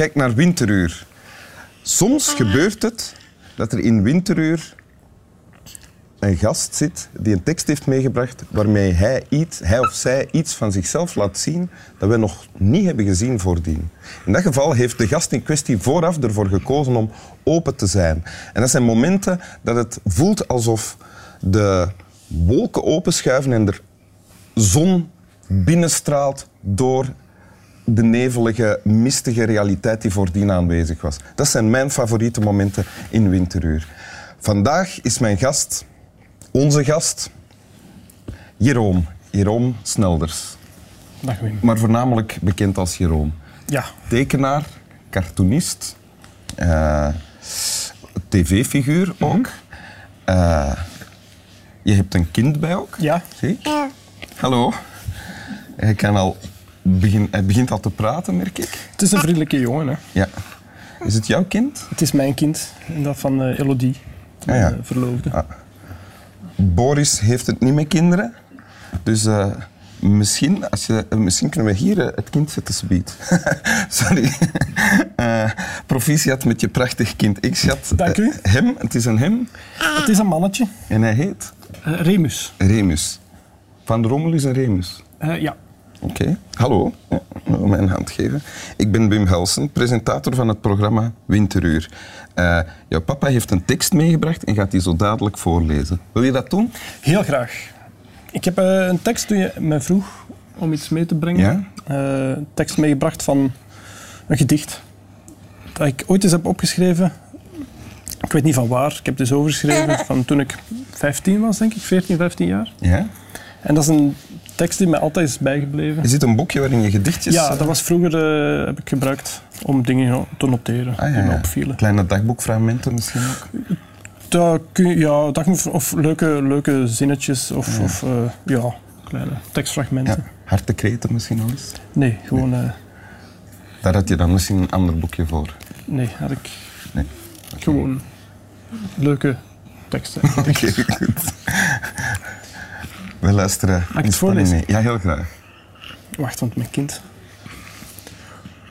u kijkt naar Winteruur. Soms gebeurt het dat er in Winteruur een gast zit die een tekst heeft meegebracht waarmee hij, iets, hij of zij iets van zichzelf laat zien dat we nog niet hebben gezien voordien. In dat geval heeft de gast in kwestie vooraf ervoor gekozen om open te zijn. En dat zijn momenten dat het voelt alsof de wolken openschuiven en er zon binnenstraalt door de nevelige, mistige realiteit die voordien aanwezig was. Dat zijn mijn favoriete momenten in Winteruur. Vandaag is mijn gast, onze gast, Jeroen. Jeroen Snelders. Dag Wim. Maar voornamelijk bekend als Jeroen. Ja, Tekenaar, cartoonist, eh, tv-figuur ook. Eh, je hebt een kind bij ook. ja. Zie? Hallo. Hij, kan al begin, hij begint al te praten, merk ik. het is een vriendelijke jongen. Hè. Ja. Is het jouw kind? Het is mijn kind en dat van eh, Elodie, mijn Ah, ja. eh, verloofde. Ah. Boris heeft het niet met kinderen. Dus eh, misschien, als je, misschien kunnen we hier het kind zetten, subiet. Sorry. Eh proficiat met je prachtig kind. Ik schat Dank u. hem, het is een hem, Het is een mannetje, en hij heet Remus. Remus. Van Romulus en Remus. Eh, ja, Oké, hallo. Ja, mijn hand geven. Ik ben Wim Helsen, presentator van het programma Winteruur. Eh, jouw papa heeft een tekst meegebracht en gaat die zo dadelijk voorlezen. Wil je dat doen? heel graag. Ik heb eh, een tekst toen je me vroeg om iets mee te brengen. Ja? Eh, een tekst meegebracht van een gedicht dat ik ooit eens heb opgeschreven. Ik weet niet van waar. Ik heb het dus overgeschreven van toen ik 15 was, denk ik. 14, 15 jaar. Ja? En dat is een tekst die mij altijd is bijgebleven. Is dit een boekje waarin je gedichtjes... Ja, dat was vroeger eh, heb ik gebruikt om dingen te noteren Ah, ja, die me ja. opvielen. Kleine dagboekfragmenten misschien ook. Dat kun je, ja, dat moet- of leuke, leuke zinnetjes of, of eh, ja, kleine Ja. tekstfragmenten. Hartekreten misschien al eens. Nee, gewoon eh, Daar had je dan misschien een ander boekje voor. nee, had ik Nee. gewoon leuke teksten. Oké, goed. We luisteren. het in spanning mee. Ja, heel graag. Wacht, want mijn kind.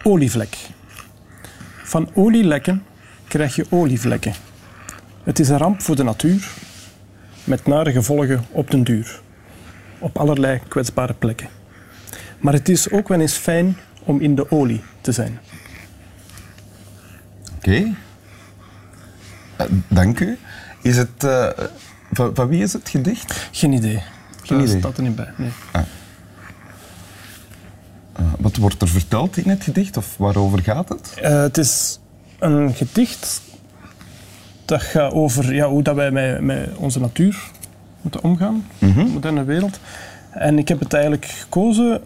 Olievlek. Van olielekken krijg je olievlekken. Het is een ramp voor de natuur, met nare gevolgen op den duur. Op allerlei kwetsbare plekken. Maar het is ook wel eens fijn om in de olie te zijn. Oké. Eh, dank u. Is het... eh, van, van wie is het gedicht? Geen idee. Geen Dat idee. staat er niet bij. Nee. Eh, wat wordt er verteld in het gedicht of waarover gaat het? Eh, het is een gedicht dat gaat over ja, hoe dat wij met, met onze natuur moeten omgaan, in de moderne wereld. En ik heb het eigenlijk gekozen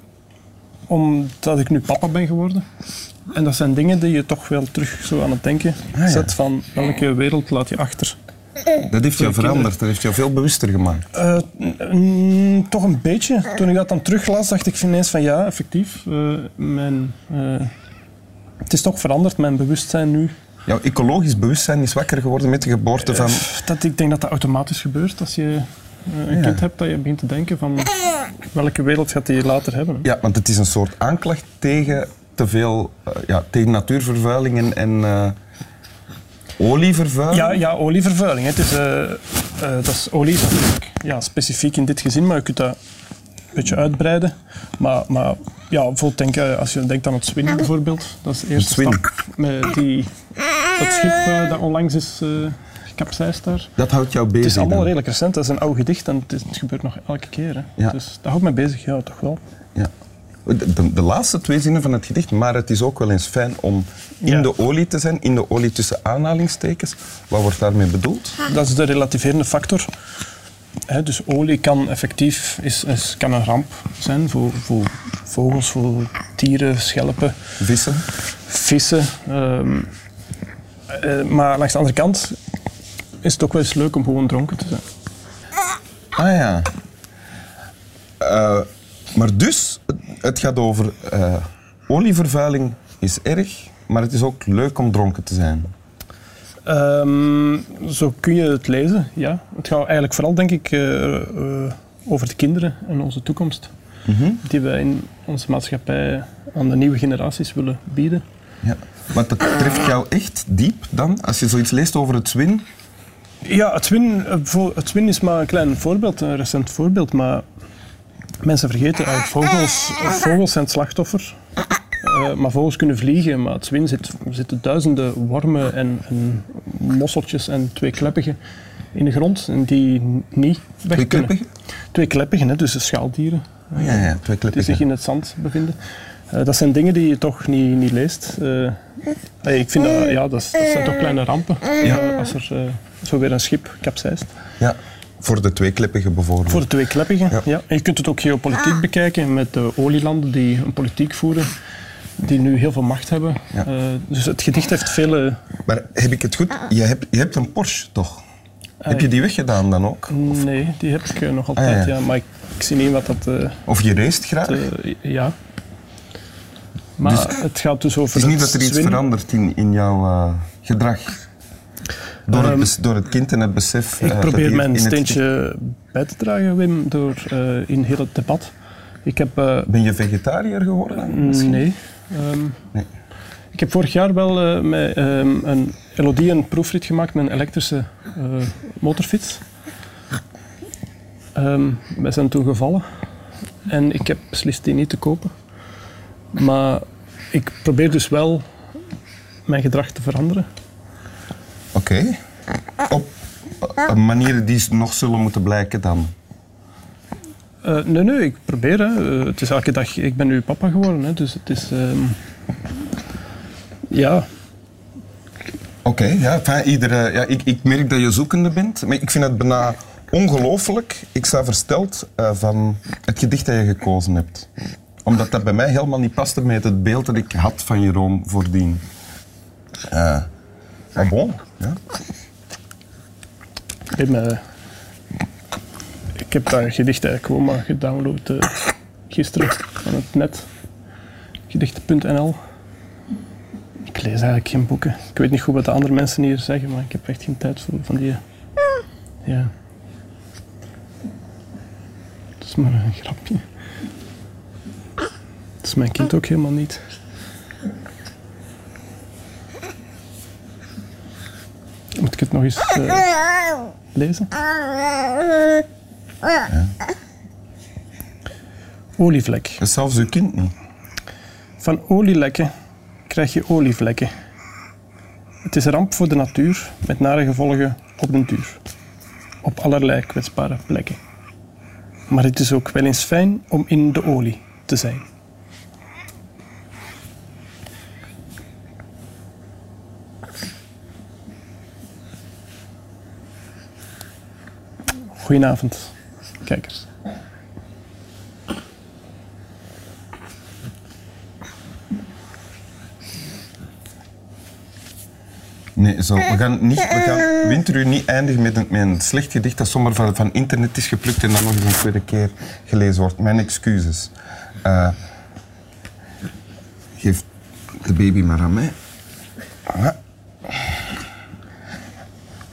omdat ik nu papa ben geworden. En dat zijn dingen die je toch wel terug zo aan het denken ja. zet van welke wereld laat je achter. Dat heeft jou veranderd, dat heeft jou veel bewuster gemaakt. Eh, mm, toch een beetje. Toen ik dat dan teruglas, dacht ik ineens van ja, effectief. eh, mijn, eh, het is toch veranderd, mijn bewustzijn nu. Jouw ecologisch bewustzijn is wakker geworden met de geboorte van... Dat, ik denk dat dat automatisch gebeurt als je een Ja. kind hebt, dat je begint te denken van welke wereld gaat hij later hebben. Ja, want het is een soort aanklacht tegen te veel... ja, tegen natuurvervuiling en, en olievervuiling. Ja, ja olievervuiling. Het is, eh, eh, dat is olie is natuurlijk ja, specifiek in dit gezin, maar je kunt dat een beetje uitbreiden. Maar, maar ja, bijvoorbeeld denk, eh, als je denkt aan het Swin bijvoorbeeld, dat is de eerste stap met die, dat schip dat onlangs is gecapseisd daar. Dat houdt jou bezig. Het is allemaal dan. redelijk recent, dat is een oud gedicht en het, is- het gebeurt nog elke keer. Hè. Ja. Dus dat houdt mij bezig, ja, toch wel. Ja. De, de- de laatste twee zinnen van het gedicht, maar het is ook wel eens fijn om in Ja. de olie te zijn, in de olie tussen aanhalingstekens. Wat wordt daarmee bedoeld? Dat is de relativerende factor. Hè, dus olie kan effectief is, is, kan een ramp zijn voor, voor vogels, voor dieren, schelpen, Vissen? vissen. ehm, eh, maar langs de andere kant is het ook wel eens leuk om gewoon dronken te zijn. Ah ja. Eh, maar dus, het- gaat over eh, olievervuiling is erg, maar het is ook leuk om dronken te zijn. Ehm, zo kun je het lezen, ja. Het gaat eigenlijk vooral, denk ik, eh, eh, over de kinderen en onze toekomst. Die we in onze maatschappij aan de nieuwe generaties willen bieden. Ja. Maar dat treft jou echt diep dan, als je zoiets leest over het zwin? Ja, het vo- het zwin is maar een klein voorbeeld, een recent voorbeeld. Maar mensen vergeten, uh, vogels, vogels zijn het slachtoffer. Eh, maar vogels kunnen vliegen, maar het zwin zit, zitten duizenden wormen en, en mosseltjes en tweekleppigen in de grond en die niet weg Twee kunnen. kleppigen? Tweekleppigen, hè, dus de schaaldieren Ja, ja, twee die kleppigen. zich in het zand bevinden. Eh, dat zijn dingen die je toch niet, niet leest. Eh, ik vind dat, ja, dat, dat zijn toch kleine rampen Ja. als er zo weer een schip capsijst. Ja, voor de twee kleppigen bijvoorbeeld. Voor de tweekleppigen. Ja. Ja. En je kunt het ook geopolitiek bekijken met de olielanden die een politiek voeren, die nu heel veel macht hebben. Ja. Eh, dus het gedicht heeft vele. Maar heb ik het goed? Je hebt, je hebt een Porsche, toch? heb je die weggedaan dan ook? Nee, die heb ik eh, nog altijd. Ah, ja. ja. Maar ik, ik zie niet wat dat. eh, Of je race graag? eh, ja. Maar Dus het gaat dus over. het is niet het dat er iets zwin. verandert in, in jouw eh, gedrag? Door, het, Ehm, door het kind en het besef... eh, Ik dat probeer mijn steentje bij te dragen, Wim, door eh, in heel het debat. Ik heb. eh, Ben je vegetariër geworden? misschien? nee. Ehm, Nee. Ik heb vorig jaar wel eh, met ehm, een Elodie een proefrit gemaakt met een elektrische eh, motorfiets. Ehm wij zijn toen gevallen en ik heb beslist die niet te kopen. Maar ik probeer dus wel mijn gedrag te veranderen. Oké. Op eh, manieren die nog zullen moeten blijken dan? Eh, nee, nee, ik probeer. Hè. Eh, het is elke dag. Ik ben nu papa geworden, hè, dus het is. ehm, ja, Oké, ja, iedere, ja ik, ik merk dat je zoekende bent, maar ik vind het bijna ongelooflijk. Ik sta versteld eh, van het gedicht dat je gekozen hebt. Omdat dat bij mij helemaal niet paste met het beeld dat ik had van Jeroen voordien. Eh maar bon, ja. Eh, ik heb dat gedicht eigenlijk gewoon maar gedownload eh, gisteren van het net. Gedichten.nl. Ik lees eigenlijk geen boeken. Ik weet niet goed wat de andere mensen hier zeggen, maar ik heb echt geen tijd voor van die. Ja. Het is maar een grapje. Dat is mijn kind ook helemaal niet. Moet ik het nog eens eh, lezen? Olievlek. Zelfs uw kind niet. Van olielekken krijg je olievlekken. Het is ramp voor de natuur met nare gevolgen op den duur. Op allerlei kwetsbare plekken. Maar het is ook wel eens fijn om in de olie te zijn. Goedenavond, kijkers. Nee, zo, we gaan, niet, we gaan Winteruur niet eindigen met een, met een slecht gedicht dat zomaar van, van internet is geplukt en dan nog eens een tweede keer gelezen wordt. Mijn excuses. Eh, geef de baby maar aan mij. Ah.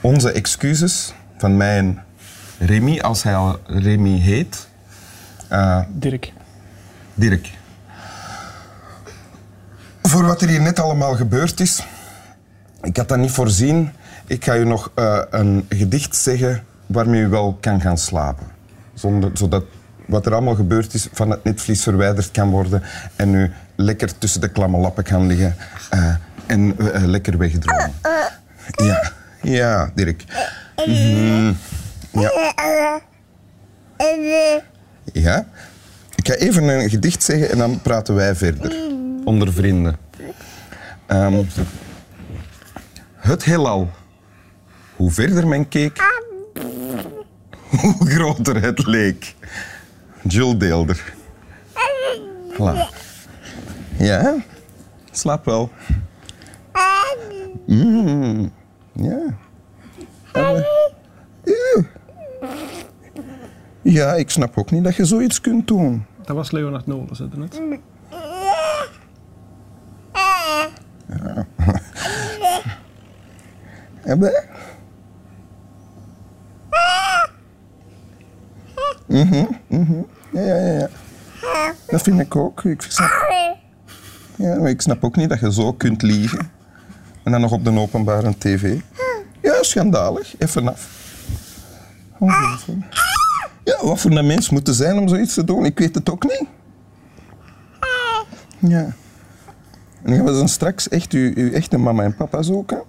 Onze excuses van mijn Remy, als hij al Remy heet. Eh, Dirk. Dirk. Voor wat er hier net allemaal gebeurd is. Ik had dat niet voorzien. Ik ga u nog eh, een gedicht zeggen waarmee u wel kan gaan slapen. Zonder, zodat wat er allemaal gebeurd is van het netvlies verwijderd kan worden en u lekker tussen de klamme lappen kan liggen eh, en lekker wegdromen. Ja, ja, Dirk. Mhm. Ja. Ja. Ik ga even een gedicht zeggen en dan praten wij verder. Onder vrienden. Ehm, het heelal. Hoe verder men keek, hoe groter het leek. Jules Deelder. Ja, slaap wel. Mm, ja. Ja, ik snap ook niet dat je zoiets kunt doen. Dat was Leonard Nolens, hè, net. Hebben? Mhm, mhm. Ja, ja, ja, ja. Dat vind ik ook. Ik snap... Ja, maar ik snap ook niet dat je zo kunt liegen. En dan nog op de openbare tv. Ja, schandalig. Even af. Ongelooflijk. Ja, wat voor een mens moet er zijn om zoiets te doen? Ik weet het ook niet. Ja. En gaan we dan straks echt uw, uw echte mama en papa zoeken?